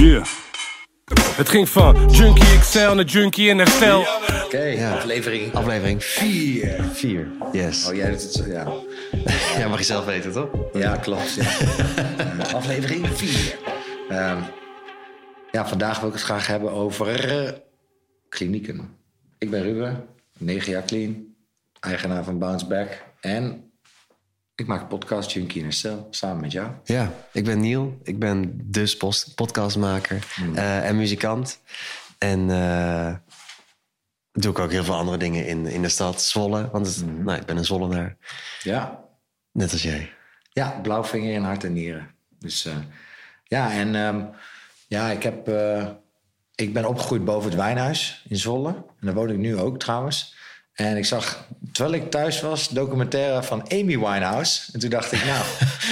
Yeah. Het ging van Junkie XL naar Junkie in herstel. Oké, Ja. aflevering Aflevering 4. 4. Yes. Oh, jij doet het zo, ja. Ja, mag je zelf weten, toch? Ja, klopt. Ja. Aflevering 4. ja, vandaag wil ik het graag hebben over eh, klinieken. Ik ben Ruben, 9 jaar clean, eigenaar van Bounce Back. En ik maak podcast Junkie in Herstel samen met jou. Ja, ik ben Niel. Ik ben dus podcastmaker eh, en muzikant. En eh, doe ik ook heel veel andere dingen in, in de stad Zwolle. Want het, nou, ik ben een Zwollenaar, Ja, net als jij. Ja, blauwvinger in hart en nieren. Dus eh, ja, en ehm, ja, ik, heb, ik ben opgegroeid boven het wijnhuis in Zwolle. En daar woon ik nu ook trouwens. En ik zag, terwijl ik thuis was, documentaire van Amy Winehouse. En toen dacht ik, nou...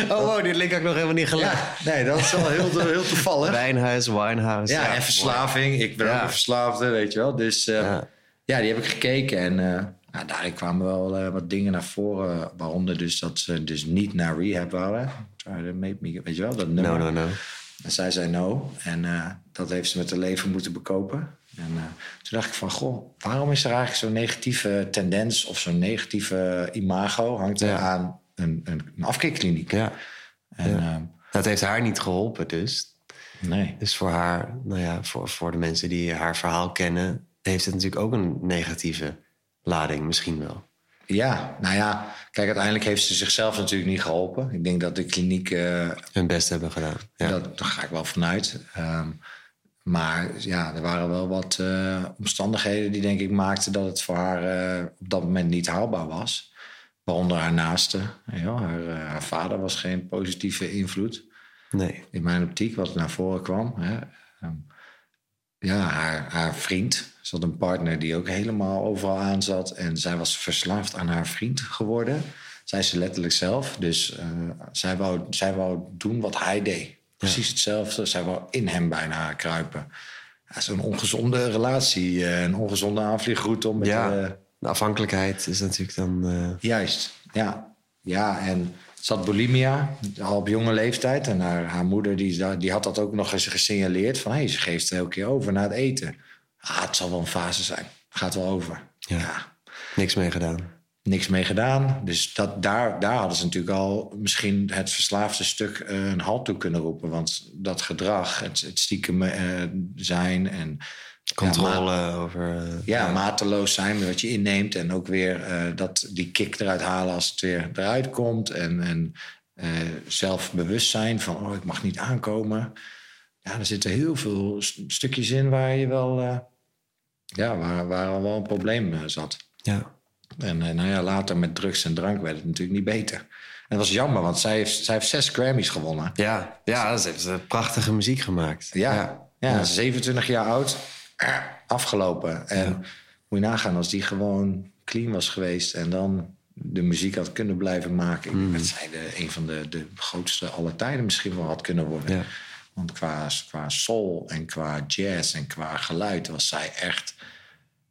Oh, wow, dit link had ik nog helemaal niet gelegd. ja, nee, dat is wel heel, heel toevallig. Wijnhuis, winehouse. Ja, en verslaving. Ik ben Ja. ook een verslaafde, weet je wel. Dus eh, Ja. ja. die heb ik gekeken. En eh nou, daarin kwamen wel eh, wat dingen naar voren. Waaronder dus dat ze dus niet naar rehab make me, weet je wel, dat nummer. No, no, no. En zij zei no. En dat heeft ze met haar leven moeten bekopen. En eh, toen dacht ik van, goh, waarom is er eigenlijk zo'n negatieve tendens... of zo'n negatieve imago hangt er Ja. aan een, een, een afkeerkliniek? Ja, En, ja. dat heeft haar niet geholpen dus. nee. Dus voor haar, nou ja, voor, voor de mensen die haar verhaal kennen... heeft het natuurlijk ook een negatieve lading misschien wel. Ja, nou ja, kijk, uiteindelijk heeft ze zichzelf natuurlijk niet geholpen. Ik denk dat de kliniek, eh, Hun best hebben gedaan. Ja. dat, daar ga ik wel vanuit. Ehm, maar ja, er waren wel wat eh, omstandigheden die denk ik maakten dat het voor haar eh, op dat moment niet haalbaar was. Waaronder haar naaste. Ja, haar, eh, haar vader was geen positieve invloed Nee. in mijn optiek, wat naar voren kwam. Hè. Ehm, ja, haar, haar vriend. Ze had een partner die ook helemaal overal aan zat. En zij was verslaafd aan haar vriend geworden. Zij ze letterlijk zelf. Dus zij, wou, zij wou doen wat hij deed. Precies hetzelfde. Zij wou in hem bijna kruipen. Ja, Zo'n ongezonde relatie. eh, een ongezonde aanvliegroute om met... Ja, eh, de afhankelijkheid is natuurlijk dan... eh, Juist, ja. Ja, en ze had bulimia, al op jonge leeftijd. En haar, haar moeder die, die had dat ook nog eens gesignaleerd. Van, hé, ze geeft het elke keer over na het eten. Ah, het zal wel een fase zijn. Gaat wel over. Ja. Ja. niks mee gedaan. Niks mee gedaan. Dus dat, daar, daar hadden ze natuurlijk al misschien het verslaafde stuk eh, een halt toe kunnen roepen. Want dat gedrag, het, het stiekem eh, zijn en... Controle Ja, over... eh, ja, mateloos zijn met wat je inneemt. En ook weer dat, die kick eruit halen als het weer eruit komt. En, en zelfbewustzijn van, oh, ik mag niet aankomen. Ja, er zitten heel veel stukjes in waar je wel... ja, waar, waar al wel een probleem zat. ja. En eh, nou ja, later met drugs en drank werd het natuurlijk niet beter. En dat was jammer, want zij heeft, zij heeft zes Grammys gewonnen. Ja, ja, ze heeft eh, prachtige muziek gemaakt. Ja, ja, 27 jaar oud, eh, afgelopen. En moet je nagaan, als die gewoon clean was geweest... en dan de muziek had kunnen blijven maken... Mm. ik denk dat zij de, een van de, de grootste aller tijden misschien wel had kunnen worden. Ja. Want qua, qua soul en qua jazz en qua geluid was zij echt...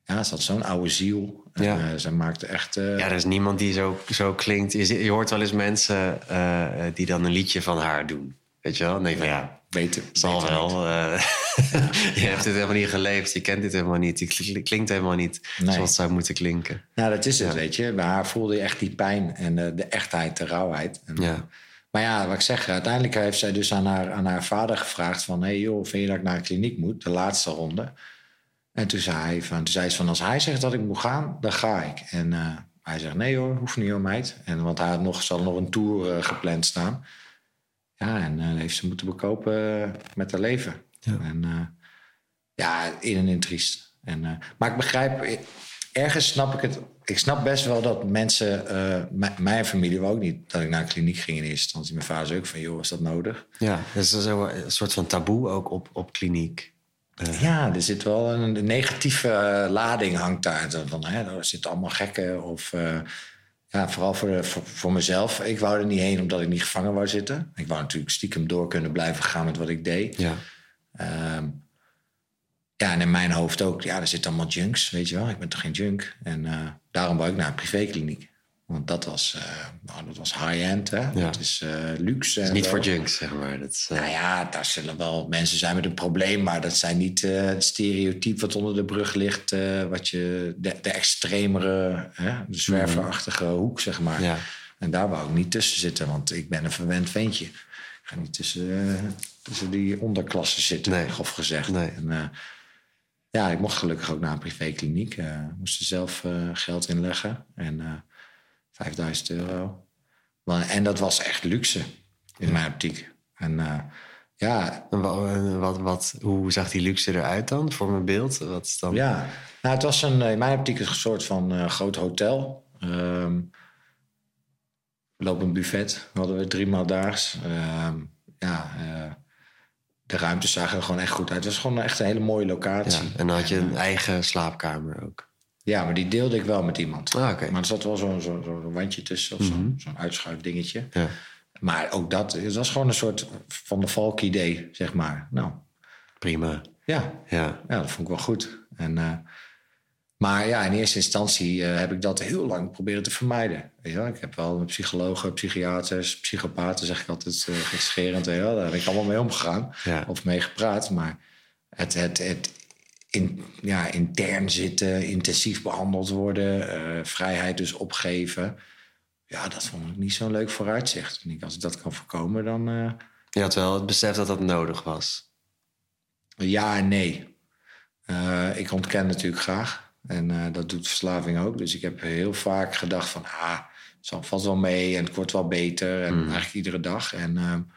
Ja, ze had zo'n oude ziel. En, Ja. eh, zij maakte echt... eh, Ja, er is niemand die zo, zo klinkt. Je, je hoort wel eens mensen eh, die dan een liedje van haar doen. Weet je wel? Nee, van ja, beter. zal beter wel. eh, je hebt dit helemaal niet geleefd. Je kent dit helemaal niet. Het kl- klinkt helemaal niet Nee. zoals het zou moeten klinken. Nou, dat is het, weet je. Bij haar voelde je echt die pijn en eh, de echtheid, de rauwheid. En, Ja. Maar ja, wat ik zeg, uiteindelijk heeft zij dus aan haar, aan haar vader gevraagd van... hé hey joh, vind je dat ik naar een kliniek moet? De laatste ronde. En toen zei, hij van, toen zei ze van, als hij zegt dat ik moet gaan, dan ga ik. En eh, hij zegt, nee hoor, hoeft niet hoor meid. En, want hij had nog, had nog een tour eh, gepland staan. Ja, en eh, heeft ze moeten bekopen met haar leven. Ja. En ja, in en in triest. En, maar ik begrijp, ergens snap ik het. Ik snap best wel dat mensen, mijn familie wou ook niet dat ik naar een kliniek ging in eerste instantie. Mijn vader zei ook van, joh, is dat nodig? Ja, dat is zo een soort van taboe ook op, op kliniek. Ja, er zit wel een, negatieve eh, lading hangt daar. Van, hè, er zitten allemaal gekken. Of eh, ja, vooral voor, de- voor, voor mezelf. Ik wou er niet heen omdat ik niet gevangen wou zitten. Ik wou natuurlijk stiekem door kunnen blijven gaan met wat ik deed. Ja, Ehm, ja, en in mijn hoofd ook. Ja, er zitten allemaal junks, weet je wel. Ik ben toch geen junk? En eh, daarom wou ik naar een privékliniek. Want dat was, eh, nou, dat was high-end, hè? Dat is uh, luxe. Het is niet voor junks, zeg maar. Dat is, uh... Nou ja, daar zullen wel mensen zijn met een probleem... maar dat zijn niet het stereotype wat onder de brug ligt... wat je, de, de extremere, hè? de zwerverachtige mm. hoek, zeg maar. Ja. En daar wou ik niet tussen zitten, want ik ben een verwend ventje. Ik ga niet tussen, tussen die onderklassen zitten, nee. grof gezegd. Nee. En, ja, ik mocht gelukkig ook naar een privékliniek. Moest er zelf geld inleggen. En 5000 euro. En dat was echt luxe in mijn optiek. En uh, ja. wat, wat, hoe zag die luxe eruit dan voor mijn beeld? Wat is dan... Ja, nou, het was een, in mijn optiek een soort van uh, groot hotel. Um, lopend buffet hadden we drie maal daags. Um, ja, uh, de ruimtes zagen er gewoon echt goed uit. Het was gewoon echt een hele mooie locatie. Ja, en dan had je een eigen slaapkamer ook. Ja, maar die deelde ik wel met iemand. Ah, okay. Maar er zat wel zo'n zo, zo, wandje tussen of zo'n mhm. zo uitschuifdingetje. Ja. Maar ook dat, het was gewoon een soort van de valk idee, zeg maar. Nou. Prima. Ja. ja, ja. dat vond ik wel goed. En, uh, maar ja, in eerste instantie uh, heb ik dat heel lang proberen te vermijden. Ja, ik heb wel psychologen, psychiaters, psychopaten, zeg ik altijd uh, gekscherend. Daar ben ik allemaal mee omgegaan ja. of mee gepraat. Maar het, het, het in, ja, intern zitten, intensief behandeld worden, uh, vrijheid dus opgeven. Ja, dat vond ik niet zo'n leuk vooruitzicht. En als ik dat kan voorkomen, dan. Uh... Je had wel het besef dat dat nodig was. Ja en nee. Uh, ik ontken natuurlijk graag. En dat doet verslaving ook. Dus ik heb heel vaak gedacht van... ah, het valt wel mee en het wordt wel beter. En mm. eigenlijk iedere dag. En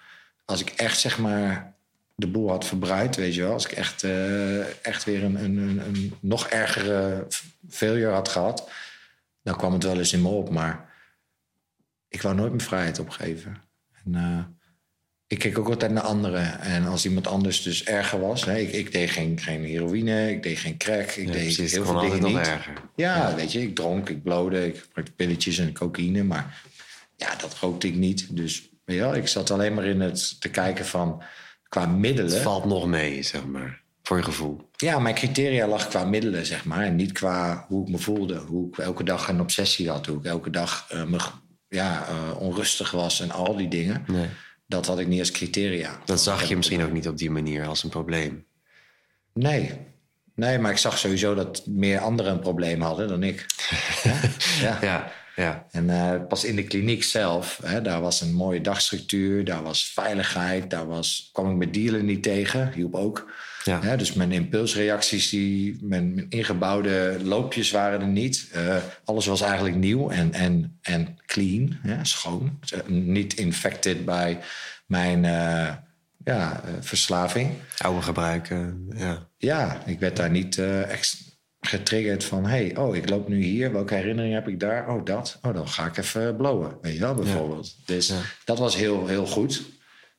als ik echt zeg maar de boel had verbruikt, weet je wel. Als ik echt, uh, echt weer een, een, een, nog ergere failure had gehad, dan kwam het wel eens in me op. Maar ik wou nooit mijn vrijheid opgeven. En, uh, ik keek ook altijd naar anderen. En als iemand anders dus erger was... Hè, ik, ik deed geen, geen heroïne, ik deed geen crack, ik deed heel veel dingen niet. Erger. Ja, ja, weet je, ik dronk, ik blode, ik gebruikte pilletjes en cocaïne. Maar ja, dat rookte ik niet. Dus ja, ik zat alleen maar in het te kijken van qua middelen. Het valt nog mee, zeg maar, voor je gevoel. Ja, mijn criteria lag qua middelen, zeg maar. En niet qua hoe ik me voelde. Hoe ik elke dag een obsessie had. Hoe ik elke dag uh, me, ja, uh, onrustig was en al die dingen. Nee. Dat had ik niet als criteria. Dat zag je misschien ook niet op die manier als een probleem. Nee. Nee, maar ik zag sowieso dat meer anderen een probleem hadden dan ik. ja. ja. Ja. En uh, pas in de kliniek zelf, hè, daar was een mooie dagstructuur, daar was veiligheid, daar was, kwam ik met dealen niet tegen, hielp ook. Ja. Hè, dus mijn impulsreacties, die, mijn, mijn, ingebouwde loopjes waren er niet. Uh, alles was eigenlijk nieuw en, en, en clean, schoon. Niet infected bij mijn uh, ja, verslaving. Oude gebruiken, ja. Ja, ik werd daar niet extra getriggerd van... hey, oh, ik loop nu hier. Welke herinnering heb ik daar? Oh, dat. Oh, dan ga ik even blowen. Weet je wel, bijvoorbeeld. Dus dat was heel, heel goed.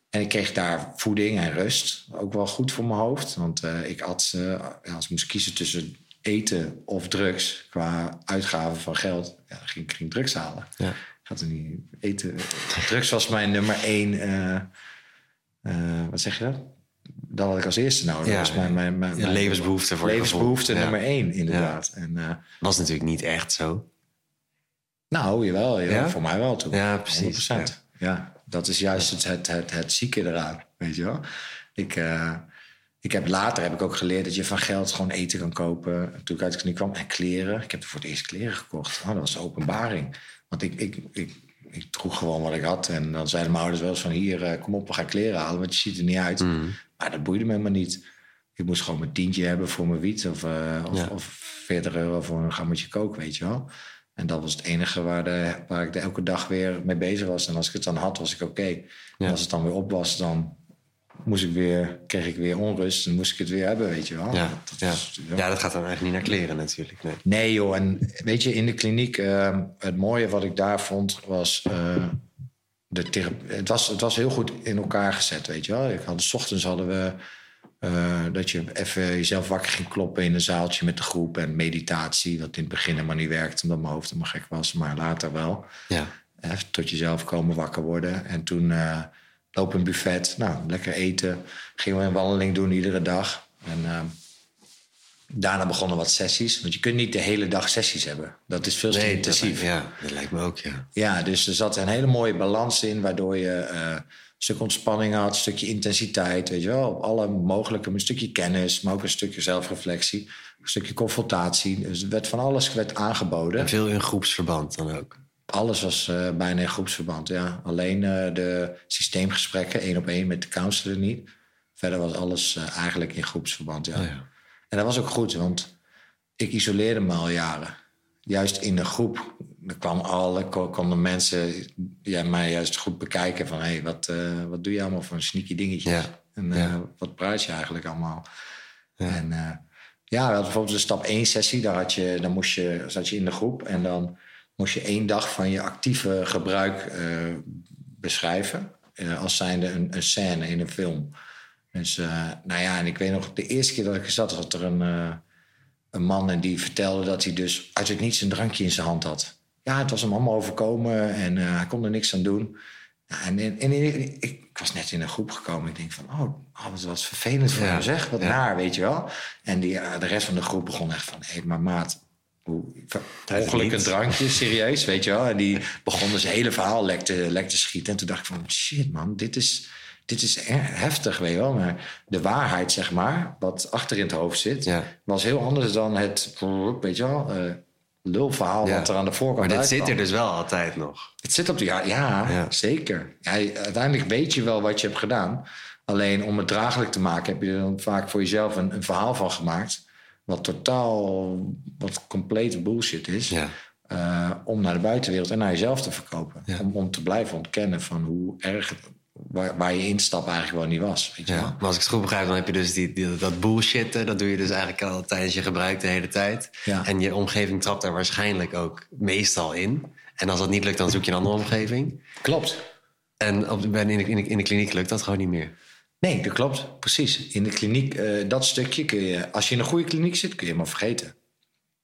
En ik kreeg daar voeding en rust. Ook wel goed voor mijn hoofd. Want uh, ik had, uh, als ik moest kiezen tussen eten of drugs... qua uitgaven van geld, ja, dan ging ik drugs halen. Ja. Ik had er niet eten. drugs was mijn nummer één... Uh, wat zeg je dat? Dat had ik als eerste nodig. Ja, dat was mijn, mijn, mijn, mijn levensbehoefte voor Levensbehoefte nummer één, inderdaad. En, uh, was natuurlijk niet echt zo. Nou, jawel, jawel voor mij wel toen. Ja, precies. 100%. Ja. dat is juist het, het, het, het zieke eraan, weet je wel. Ik, uh, ik heb later heb ik ook geleerd dat je van geld gewoon eten kan kopen. Toen ik uit de knie kwam. En kleren. Ik heb er voor het eerst kleren gekocht. Oh, dat was openbaring. Want ik, ik, ik, ik droeg gewoon wat ik had. En dan zeiden mijn ouders wel eens van... hier, uh, kom op, we gaan kleren halen. Want je ziet er niet uit. Mm. Maar dat boeide me maar niet. Ik moest gewoon mijn tientje hebben voor mijn wiet. Of, uh, of, of 40 euro voor een gammetje kook, weet je wel. En dat was het enige waar, de, waar ik de elke dag weer mee bezig was. En als ik het dan had, was ik oké. En als het dan weer op was, dan moest ik weer, kreeg ik weer onrust. En moest ik het weer hebben, weet je wel. Ja, dat, ja. ja. dat gaat dan eigenlijk niet naar kleren natuurlijk. Nee, nee joh. En weet je, in de kliniek, uh, het mooie wat ik daar vond, was... Uh, de het, was, het was heel goed in elkaar gezet, weet je wel. Ik had, s ochtends hadden we uh, dat je even jezelf wakker ging kloppen in een zaaltje met de groep. En meditatie, wat in het begin helemaal niet werkte, omdat mijn hoofd helemaal gek was. Maar later wel. Ja. Even tot jezelf komen wakker worden. En toen uh, lopen een buffet. Nou, lekker eten. Gingen we een wandeling doen iedere dag. En uh, Daarna begonnen wat sessies. Want je kunt niet de hele dag sessies hebben. Dat is veel te Nee, dat, intensief. ja, dat lijkt me ook, ja. Ja, dus er zat een hele mooie balans in, waardoor je eh, een stuk ontspanning had, een stukje intensiteit, weet je wel, op alle mogelijke, een stukje kennis, maar ook een stukje zelfreflectie, een stukje confrontatie. Dus er werd van alles werd aangeboden. En veel in groepsverband dan ook. Alles was eh, bijna in groepsverband, ja. Alleen eh, de systeemgesprekken, één op één met de counselor niet. Verder was alles eigenlijk in groepsverband, ja. Oh ja. En dat was ook goed, want ik isoleerde me al jaren. Juist in de groep. Er kwam alle, konden mensen ja, mij juist goed bekijken van... hé, hey, wat, eh, wat doe je allemaal voor sneaky dingetjes? Ja. En eh, Ja. wat praat je eigenlijk allemaal? En eh, ja, we hadden bijvoorbeeld de stap 1 sessie. Daar, had je, dan moest je, zat je in de groep en dan moest je één dag van je actieve gebruik beschrijven. als zijnde een, een scène in een film. Dus eh, nou ja, en ik weet nog, de eerste keer dat ik er zat, had er een, eh, een man en die vertelde dat hij dus uit het niets een drankje in zijn hand had. Ja, het was hem allemaal overkomen en eh, hij kon er niks aan doen. Ja, en en, en ik, ik was net in een groep gekomen. Ik denk van, oh, oh wat, wat vervelend voor Ja, hem zeg. Wat ja. naar, weet je wel. En die, de rest van de groep begon echt van... hé, maar maat, ongeluk een drankje, serieus, weet je wel. En die begon dus het hele verhaal lek te, lek te schieten. En toen dacht ik van, shit man, dit is, dit is heftig, weet je wel. Maar de waarheid, zeg maar, wat achter in het hoofd zit... Ja. was heel anders dan het, weet je wel... eh, lulverhaal Ja. wat er aan de voorkant Maar dit zit er dus wel altijd nog. Het zit op de ja, ja, Ja. zeker. Uiteindelijk weet je wel wat je hebt gedaan. Alleen om het draaglijk te maken, heb je er dan vaak voor jezelf een, een verhaal van gemaakt. Wat totaal, wat complete bullshit is. Ja. eh, om naar de buitenwereld en naar jezelf te verkopen. Om, om te blijven ontkennen van hoe erg het, waar, waar je instap eigenlijk gewoon niet was. Weet je Ja. wel? Maar als ik het goed begrijp, dan heb je dus die, die- dat bullshit. Dat doe je dus eigenlijk al tijdens je gebruik de hele tijd. Ja. En je omgeving trapt daar waarschijnlijk ook meestal in. En als dat niet lukt, dan zoek je een andere omgeving. Klopt. En op, in, de, in, de, in de kliniek lukt dat gewoon niet meer. Nee, dat klopt. Precies. In de kliniek, eh, dat stukje kun je... Als je in een goede kliniek zit, kun je maar vergeten.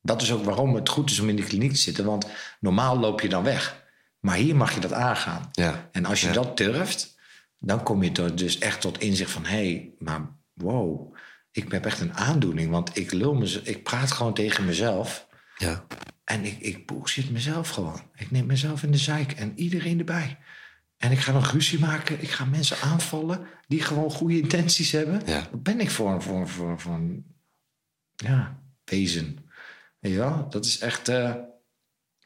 Dat is ook waarom het goed is om in de kliniek te zitten. Want normaal loop je dan weg. Maar hier mag je dat aangaan. Ja. En als je Ja. dat durft, dan kom je tot, dus echt tot inzicht van... hé, hey, maar wow, ik heb echt een aandoening. Want ik, lul mez- ik praat gewoon tegen mezelf... Ja. En ik, ik bullshit mezelf gewoon. Ik neem mezelf in de zeik en iedereen erbij. En ik ga nog ruzie maken. Ik ga mensen aanvallen die gewoon goede intenties hebben. Ja. Wat ben ik voor, voor, voor, voor een ja, wezen? Wel? Dat is echt eh,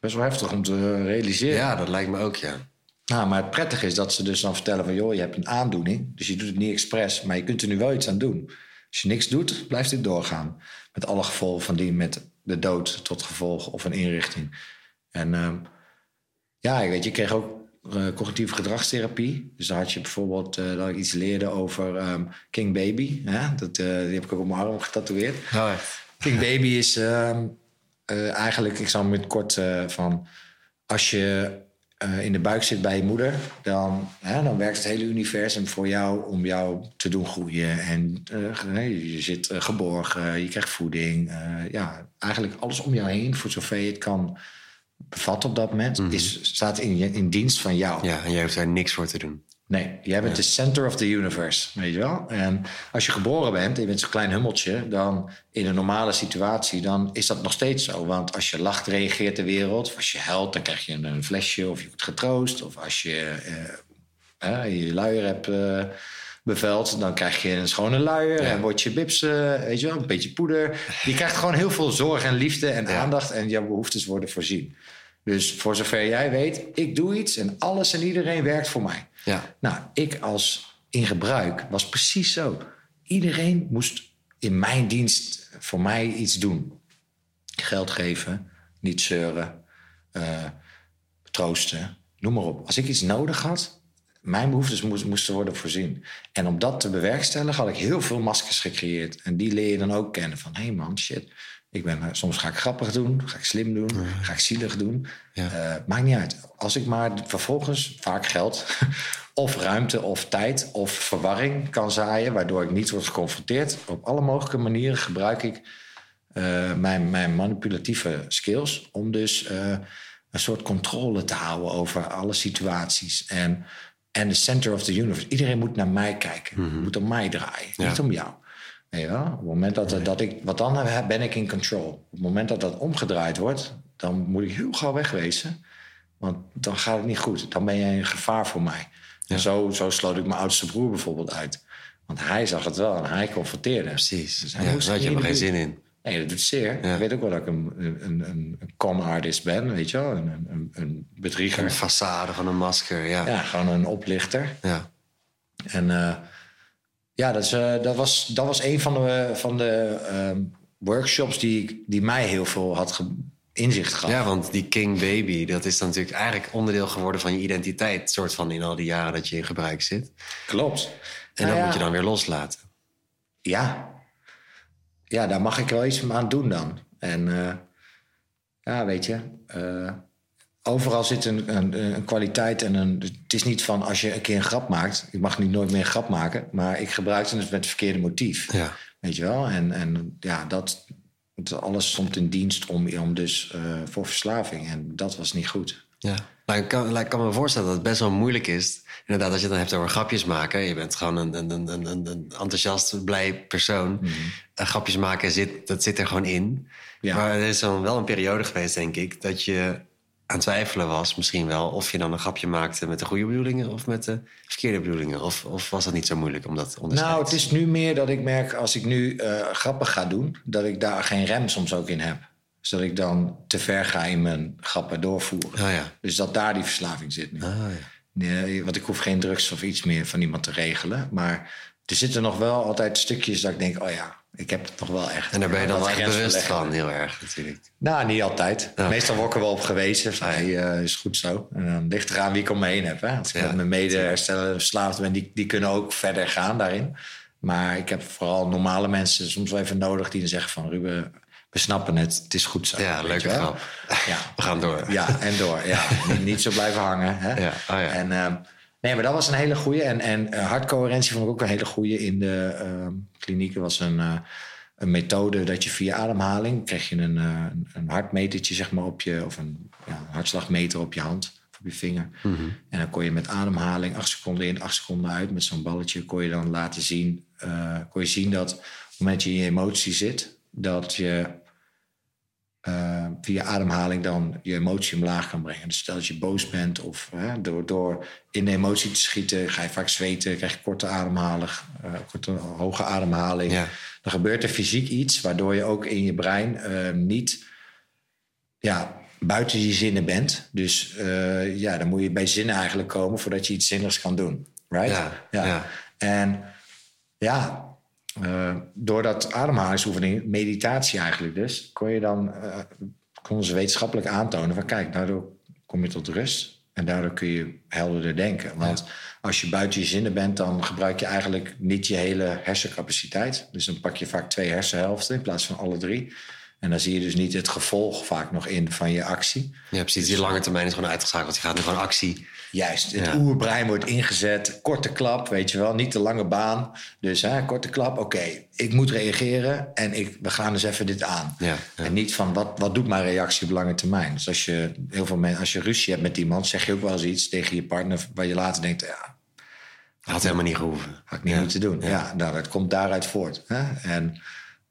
best wel heftig om te realiseren. ja, dat lijkt me ook, ja. Nou, maar het prettige is dat ze dus dan vertellen van... joh, je hebt een aandoening, dus je doet het niet expres... maar je kunt er nu wel iets aan doen. Als je niks doet, blijft dit doorgaan. Met alle gevolgen van die, met de dood tot gevolg of een inrichting. En ehm, ja, ik weet je, ik kreeg ook eh, cognitieve gedragstherapie. Dus dan had je bijvoorbeeld eh, dat ik iets leerde over ehm, King Baby. Ja, dat, eh, die heb ik ook op mijn arm getatoeëerd. King Baby is ehm, eh, eigenlijk, ik zal hem met kort van... Als je eh, in de buik zit bij je moeder, dan, hè, dan werkt het hele universum voor jou om jou te doen groeien. En eh, je zit eh, geborgen, je krijgt voeding. ja, eigenlijk alles om jou heen, voor zover je het kan bevatten op dat moment, is, staat in, in dienst van jou. Ja, en jij hoeft daar niks voor te doen. Nee, jij bent de center of the universe, weet je wel? En als je geboren bent en je bent zo'n klein hummeltje... dan in een normale situatie, dan is dat nog steeds zo. Want als je lacht, reageert de wereld. Of als je huilt, dan krijg je een, flesje of je wordt getroost. Of als je eh, eh, je luier hebt eh, beveld, dan krijg je een schone luier... en wordt je bips, eh, weet je wel, een beetje poeder. Je krijgt gewoon heel veel zorg en liefde en aandacht... en jouw behoeftes worden voorzien. Dus voor zover jij weet, ik doe iets en alles en iedereen werkt voor mij. Ja. Nou, ik als in gebruik was precies zo. Iedereen moest in mijn dienst voor mij iets doen. Geld geven, niet zeuren, eh, troosten, noem maar op. Als ik iets nodig had, mijn behoeftes moest- moesten worden voorzien. En om dat te bewerkstelligen had ik heel veel maskers gecreëerd. En die leer je dan ook kennen. Van, hé hey man, shit. Ik ben, eh, soms ga ik grappig doen, ga ik slim doen, ga ik zielig doen. Ja. Eh, maakt niet uit. Als ik maar vervolgens vaak geld of ruimte of tijd of verwarring kan zaaien... waardoor ik niet word geconfronteerd. Op alle mogelijke manieren gebruik ik eh, mijn, mijn manipulatieve skills... om dus een soort controle te houden over alle situaties. En, en de center of the universe. Iedereen moet naar mij kijken. Moet om mij draaien, Ja. niet om jou. Wel? Op het moment dat, dat ik... Want dan ben ik in control. Op het moment dat dat omgedraaid wordt... dan moet ik heel gauw wegwezen. Want dan gaat het niet goed. Dan ben je een gevaar voor mij. En zo, zo sloot ik mijn oudste broer bijvoorbeeld uit. Want hij zag het wel en hij confronteerde. Precies. Dus ja, hij daar had je de geen zin in. Nee, dat doet zeer. Ja. Ik weet ook wel dat ik een, een, een, een con artist ben, weet je wel. Een, een, een bedrieger. Een façade van een masker, ja. Ja, gewoon een oplichter. ja. En eh, ja, dat, is, eh, dat, was, dat was een van de, van de ehm, workshops die, die mij heel veel had ge- inzicht gehad. Ja, want die King Baby, dat is dan natuurlijk eigenlijk onderdeel geworden van je identiteit. soort van in al die jaren dat je in gebruik zit. Klopt. En Nou dat ja, moet je dan weer loslaten. Ja. Ja, daar mag ik wel iets aan doen dan. En eh, ja, weet je... overal zit een, een, een kwaliteit en een... Het is niet van als je een keer een grap maakt... Ik mag niet nooit meer een grap maken. Maar ik gebruikte het met het verkeerde motief. Ja. Weet je wel? En, en ja, dat, alles stond in dienst om, om dus eh, voor verslaving. En dat was niet goed. Ja. Nou, ik, kan, ik kan me voorstellen dat het best wel moeilijk is. Inderdaad, als je het dan hebt over grapjes maken. Je bent gewoon een, een, een, een, enthousiast, blij persoon. Eh, grapjes maken, zit, dat zit er gewoon in. Ja. Maar er is dan wel een periode geweest, denk ik... dat je aan twijfelen was misschien wel... of je dan een grapje maakte met de goede bedoelingen... of met de verkeerde bedoelingen. Of, of was dat niet zo moeilijk om dat te onderscheiden? Nou, het is nu meer dat ik merk als ik nu eh, grappig ga doen... dat ik daar geen rem soms ook in heb. Dus dat ik dan te ver ga in mijn grappen doorvoeren. Ah ja. Dus dat daar die verslaving zit nu. Ah, ja. Nee, want ik hoef geen drugs of iets meer van iemand te regelen. Maar er zitten nog wel altijd stukjes dat ik denk... oh ja, ik heb het nog wel echt. En daar ben je dan Wat wel echt bewust van, heel erg natuurlijk. Nou, niet altijd. Ja. Meestal word ik er wel op gewezen. Van, hey, eh, is goed zo. En dan ligt eraan wie ik om me heen heb. Hè. Als ik Ja, met mijn mede-herstellen verslaafd ben, die, die kunnen ook verder gaan daarin. Maar ik heb vooral normale mensen soms wel even nodig die dan zeggen van... Ruben, we snappen het, het is goed zo. Ja, leuke grap. Ja. We gaan door. Ja, en door. Ja. niet, niet zo blijven hangen. Hè? Ja, oh ja. En, ehm, nee, maar dat was een hele goede. En, en eh, hartcoherentie vond ik ook een hele goede in de ehm klinieken. was een, eh, een methode dat je via ademhaling... kreeg je een, eh, een, hartmetertje zeg maar, op je... of een ja, een hartslagmeter op je hand of op je vinger. En dan kon je met ademhaling acht seconden in, acht seconden uit... met zo'n balletje kon je dan laten zien... kon je zien dat op het moment dat je in je emotie zit... dat je eh, via ademhaling dan je emotie omlaag kan brengen. Dus stel dat je boos bent of hè, door, door in de emotie te schieten, ga je vaak zweten, krijg je korte ademhaling, eh, korte, hoge ademhaling. Ja. Dan gebeurt er fysiek iets waardoor je ook in je brein eh, niet ja, buiten je zinnen bent. Dus ja, dan moet je bij zinnen eigenlijk komen voordat je iets zinnigs kan doen. Right? Ja, ja. En ja, eh, door dat ademhalingsoefening, meditatie eigenlijk dus, kon je dan, eh konden ze wetenschappelijk aantonen van kijk, daardoor kom je tot rust. En daardoor kun je helderder denken. Want als je buiten je zinnen bent, dan gebruik je eigenlijk niet je hele hersencapaciteit. Dus dan pak je vaak twee hersenhelften in plaats van alle drie. En dan zie je dus niet het gevolg vaak nog in van je actie. Ja, precies. Die lange termijn is gewoon uitgeschakeld. Je gaat nu gewoon actie. Juist, het Ja. oerbrein wordt ingezet. Korte klap, weet je wel, niet de lange baan. Dus hè, korte klap, oké, ik moet reageren en ik, we gaan dus even dit aan. Ja, ja. En niet van, wat, wat doet mijn reactie op lange termijn? Dus als je, heel veel mensen, als je ruzie hebt met iemand... zeg je ook wel eens iets tegen je partner... waar je later denkt, ja, Had helemaal niet gehoeven. had ik niet moeten doen. Ja, nou, het komt daaruit voort. Hè? En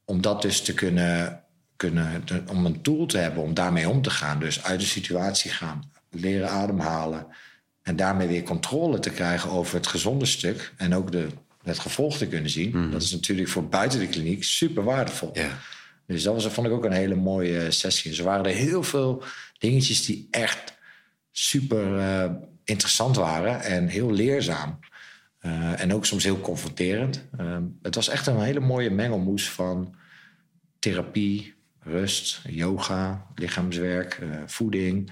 om dat dus te kunnen, kunnen om een tool te hebben om daarmee om te gaan, dus uit de situatie gaan, leren ademhalen en daarmee weer controle te krijgen over het gezonde stuk en ook de, het gevolg te kunnen zien, dat is natuurlijk voor buiten de kliniek super waardevol. Ja. Dus dat was, vond ik ook een hele mooie sessie. Er waren er heel veel dingetjes die echt super eh, interessant waren en heel leerzaam. Eh, en ook soms heel confronterend. Ehm, het was echt een hele mooie mengelmoes van therapie, rust, yoga, lichaamswerk, eh, voeding,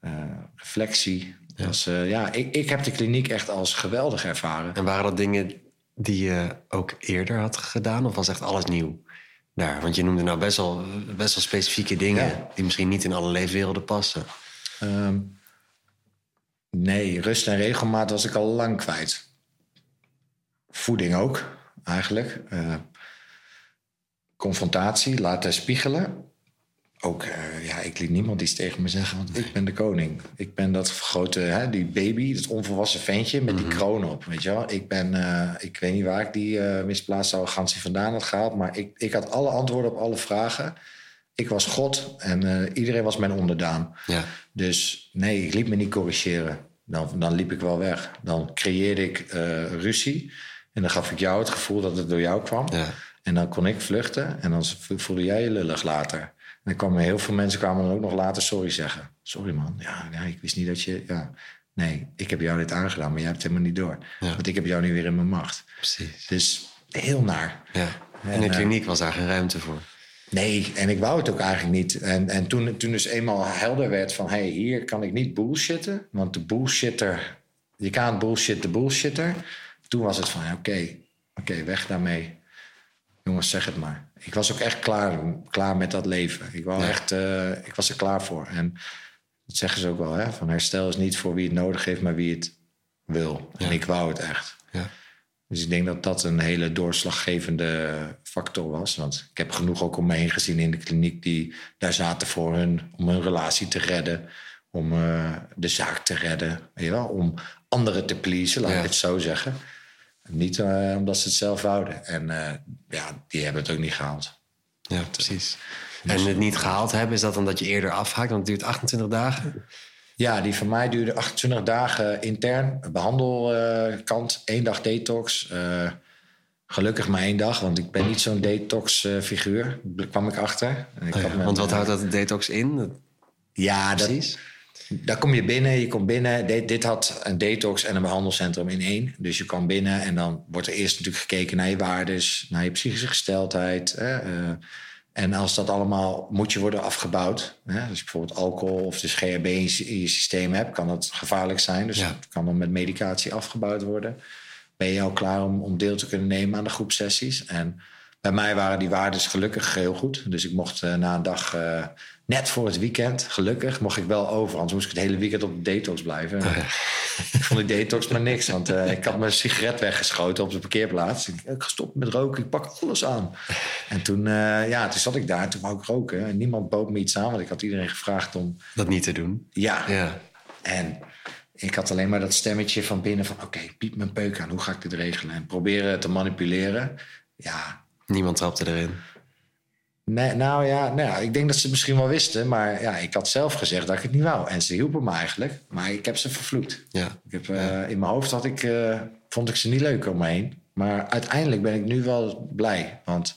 eh, reflectie. Ja. Eh, ja, ik, ik heb de kliniek echt als geweldig ervaren. En waren dat dingen die je ook eerder had gedaan? Of was echt alles nieuw daar? Want je noemde nou best wel, best wel specifieke dingen... Ja. die misschien niet in alle leefwerelden passen. Ehm, nee, rust en regelmaat was ik al lang kwijt. Voeding ook, eigenlijk. Eh, confrontatie, laten spiegelen. ook, eh, ja, ik liet niemand iets tegen me zeggen, want ik ben de koning. Ik ben dat grote, hè, die baby, dat onvolwassen ventje met die kroon op, weet je wel. Ik ben, eh, ik weet niet waar ik die uh, misplaatste arrogantie vandaan had gehaald, maar ik, ik had alle antwoorden op alle vragen. Ik was God en iedereen was mijn onderdaan. Ja. Dus nee, ik liet me niet corrigeren. Dan, dan liep ik wel weg. Dan creëerde ik ruzie en dan gaf ik jou het gevoel dat het door jou kwam. Ja. En dan kon ik vluchten en dan voelde jij je lullig later. En dan kwamen heel veel mensen kwamen dan ook nog later sorry zeggen. Sorry man, ja, ja ik wist niet dat je... Ja. Nee, ik heb jou dit aangedaan, maar jij hebt het helemaal niet door. Want ik heb jou nu weer in mijn macht. Precies. Dus heel naar. Ja. En in de kliniek was daar geen ruimte voor. Nee, en ik wou het ook eigenlijk niet. En, en toen, toen dus eenmaal helder werd van... hé, hey, hier kan ik niet bullshitten. Want de bullshitter... Je kan bullshit de bullshitter. Toen was het van, oké, oké, weg daarmee. Jongens, zeg het maar ik was ook echt klaar, klaar met dat leven. Ik, wou echt, uh, ik was er klaar voor. En dat zeggen ze ook wel, hè? Van herstel is niet voor wie het nodig heeft, maar wie het wil. En ik wou het echt. Ja. Dus ik denk dat dat een hele doorslaggevende factor was. Want ik heb genoeg ook om me heen gezien in de kliniek die daar zaten voor hun, om hun relatie te redden, om uh, de zaak te redden, weet je wel? om anderen te pleasen, laat ik het zo zeggen. Niet uh, omdat ze het zelf wouden. En uh, ja, die hebben het ook niet gehaald. Ja, precies. En het niet gehaald hebben, is dat omdat je eerder afhaakt? Want het duurt 28 dagen? Ja, die van mij duurde 28 dagen intern. Behandelkant, één dag detox. Uh, gelukkig maar één dag, want ik ben niet zo'n detox-figuur. Daar kwam ik achter. Ik oh ja, want wat houdt dat detox in? Ja, precies. Daar kom je binnen, je komt binnen. Dit, dit, had een detox en een behandelcentrum in één. Dus je kwam binnen en dan wordt er eerst natuurlijk gekeken naar je waardes, naar je psychische gesteldheid. Hè, uh, en als dat allemaal moet je worden afgebouwd. Hè, als je bijvoorbeeld alcohol of dus GHB in je, systeem hebt, kan dat gevaarlijk zijn. Dus ja. kan dan met medicatie afgebouwd worden. Ben je al klaar om, om deel te kunnen nemen aan de groepsessies? En bij mij waren die waardes gelukkig heel goed. Dus ik mocht uh, na een dag uh, net voor het weekend, gelukkig, mocht ik wel over. Anders moest ik het hele weekend op de detox blijven. Oh ik vond die detox maar niks, want uh, ik had mijn sigaret weggeschoten op de parkeerplaats. Ik, ik gestopt met roken, ik pak alles aan. En toen, uh, ja, toen zat ik daar, toen wou ik roken. En niemand bood me iets aan, want ik had iedereen gevraagd om... Dat niet te doen? Ja. ja. En ik had alleen maar dat stemmetje van binnen van... oké, okay, piep mijn peuk aan, hoe ga ik dit regelen? En proberen te manipuleren. Ja. Niemand trapte erin? Nee, nou ja, nou ja, ik denk dat ze het misschien wel wisten. Maar ja, ik had zelf gezegd dat ik het niet wou. En ze hielpen me eigenlijk. Maar ik heb ze vervloekt. Ja. Ik heb, uh, In mijn hoofd had ik, uh, vond ik ze niet leuk om me heen. Maar uiteindelijk ben ik nu wel blij. Want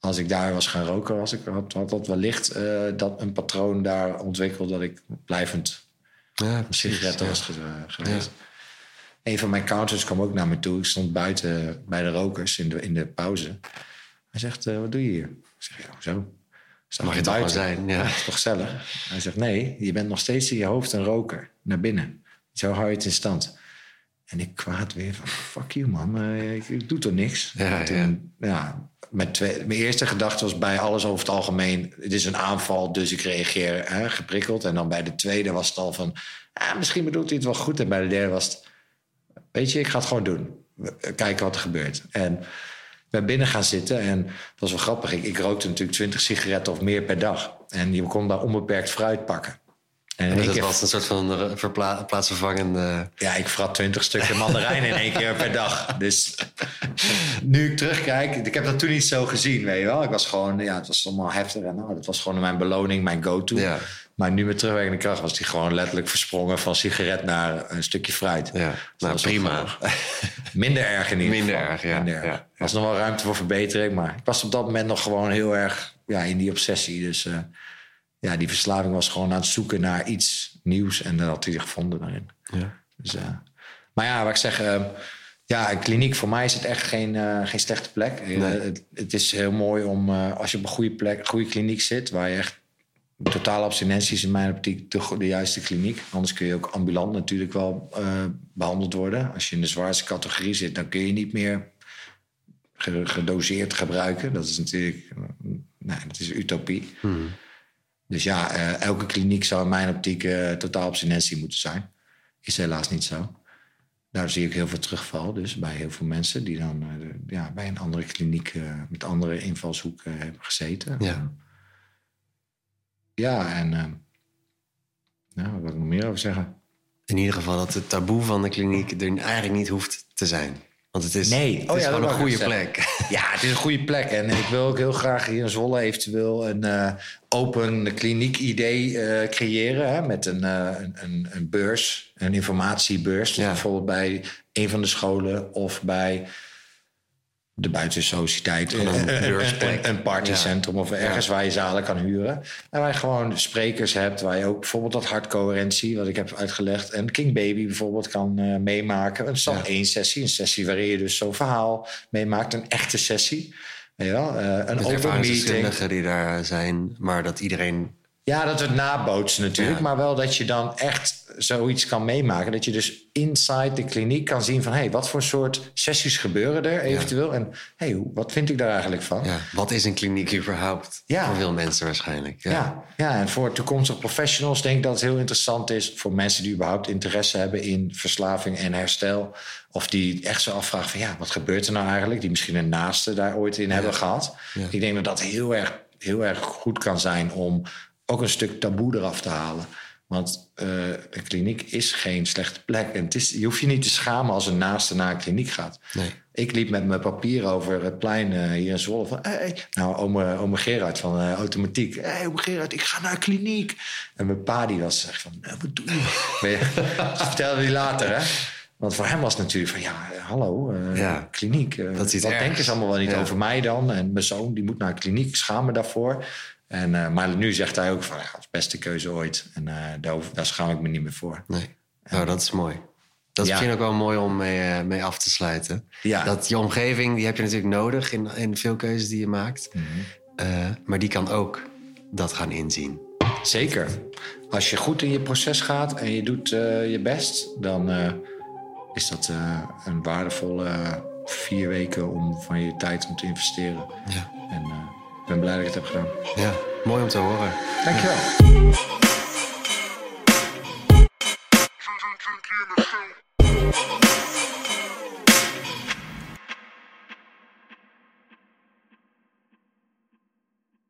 als ik daar was gaan roken, was ik, had, had dat wellicht uh, dat een patroon daar ontwikkeld... dat ik blijvend ja, sigaretten was geweest. Een van mijn counters kwam ook naar me toe. Ik stond buiten bij de rokers in de, in de pauze. Hij zegt, wat doe je hier? Ik zeg, ja, zo. Staat Mag je toch zijn, ja. Dat is toch gezellig? Hij zegt, nee, je bent nog steeds in je hoofd een roker. Naar binnen. Zo hou je het in stand. En ik kwaad weer van, fuck you man, uh, ik, ik, doe toch niks. Ja, toen, ja. ja mijn, twee, mijn, eerste gedachte was bij alles over het algemeen... het is een aanval, dus ik reageer hè, geprikkeld. En dan bij de tweede was het al van... Ah, misschien bedoelt hij het wel goed. En bij de derde was het... weet je, ik ga het gewoon doen. Kijken wat er gebeurt. En ben binnen gaan zitten. En dat was wel grappig. Ik, ik rookte natuurlijk 20 sigaretten of meer per dag. En je kon daar onbeperkt fruit pakken. En, dat was een soort van verpla plaatsvervangende... Ja, ik vrat 20 stukken mandarijn in één keer per dag. Dus nu ik terugkijk, ik heb dat toen niet zo gezien, weet je wel. Ik was gewoon, ja, het was allemaal heftig. En nou, dat was gewoon mijn beloning, mijn go-to. Ja. Maar nu met terugwerkende kracht was die gewoon letterlijk versprongen van sigaret naar een stukje fruit. Ja, nou, prima. Minder erg in ieder Minder geval. erg, ja. Minder erg. ja. Er was nog wel ruimte voor verbetering, maar ik was op dat moment nog gewoon heel erg ja, in die obsessie. Dus uh, ja, die verslaving was gewoon aan het zoeken naar iets nieuws en dat had hij gevonden daarin. Ja. Dus, uh, maar ja, wat ik zeg, uh, ja, een kliniek voor mij is het echt geen, geen slechte plek. Nee. Het, het, is heel mooi om als je op een goede plek, een goede kliniek zit, waar je echt totale abstinentie is in mijn optiek de, de, juiste kliniek. Anders kun je ook ambulant natuurlijk wel uh, behandeld worden. Als je in de zwaarste categorie zit, dan kun je niet meer gedoseerd gebruiken. Dat is natuurlijk nee, dat is utopie. Hmm. Dus ja, uh, elke kliniek zou in mijn optiek uh, totaal abstinentie moeten zijn. Is helaas niet zo. Daar zie ik heel veel terugval dus bij heel veel mensen... die dan ja, bij een andere kliniek met andere invalshoeken hebben gezeten. Ja. Ja, en ehm, nou, wat wil ik nog meer over zeggen? In ieder geval dat het taboe van de kliniek er eigenlijk niet hoeft te zijn. Want het is, Nee. het Oh is ja, gewoon een goede zeggen. plek. Ja, het is een goede plek. En ik wil ook heel graag hier in Zwolle eventueel een eh, open kliniek idee eh, creëren. Hè, met een, eh, een, een, een beurs, een informatiebeurs. Dus Ja. bijvoorbeeld bij een van de scholen of bij de buitensociëteit. Een Een, partycentrum of ergens waar je zalen kan huren. En waar je gewoon sprekers hebt. Waar je ook bijvoorbeeld dat hartcoherentie, wat ik heb uitgelegd. En King Baby bijvoorbeeld kan eh, meemaken. Het is dan Ja. één sessie. Een sessie waarin je dus zo'n verhaal meemaakt. Een echte sessie. Je wel? Eh, een open meeting. die daar zijn, maar dat iedereen... Ja, dat we het nabootsen natuurlijk. Ja. Maar wel dat je dan echt zoiets kan meemaken. Dat je dus inside de kliniek kan zien van... hé, hey, wat voor soort sessies gebeuren er eventueel? En hé, hey, wat vind ik daar eigenlijk van? Ja, wat is een kliniek überhaupt? Ja. Voor veel mensen waarschijnlijk. Ja. Ja. Ja, en voor toekomstige professionals denk ik dat het heel interessant is... voor mensen die überhaupt interesse hebben in verslaving en herstel... of die echt zo afvragen van ja, wat gebeurt er nou eigenlijk? Die misschien een naaste daar ooit in hebben gehad. Ik denk dat dat heel erg, heel erg goed kan zijn... om ook een stuk taboe eraf te halen. Want eh, een kliniek is geen slechte plek. En het is, je hoeft je niet te schamen als een naaste naar een kliniek gaat. Nee. Ik liep met mijn papier over het plein eh, hier in Zwolle. Van, hey, nou, ome, ome Gerard van eh, Automatiek. Hé, hey, ome Gerard, ik ga naar een kliniek. En mijn pa die was echt van, eh, wat doe je? Dat vertelde hij later, hè. Want voor hem was het natuurlijk van, ja, hallo, Ja, kliniek. iets wat denken ze allemaal wel niet Ja. over mij dan? En mijn zoon, die moet naar een kliniek, schaam me daarvoor. En, eh, maar nu zegt hij ook van, ja, is de beste keuze ooit. En eh, daar, schaam ik me niet meer voor. Nee. Nou, dat is mooi. Dat is Ja. misschien ook wel mooi om mee, eh, mee af te sluiten. Ja. Dat je omgeving, die heb je natuurlijk nodig in, in veel keuzes die je maakt. Mhm. Maar die kan ook dat gaan inzien. Zeker. Als je goed in je proces gaat en je doet je best, dan is dat een waardevolle vier weken om van je tijd om te investeren. Ja. En ik ben blij dat ik het heb gedaan. ja, mooi om te horen. Dankjewel.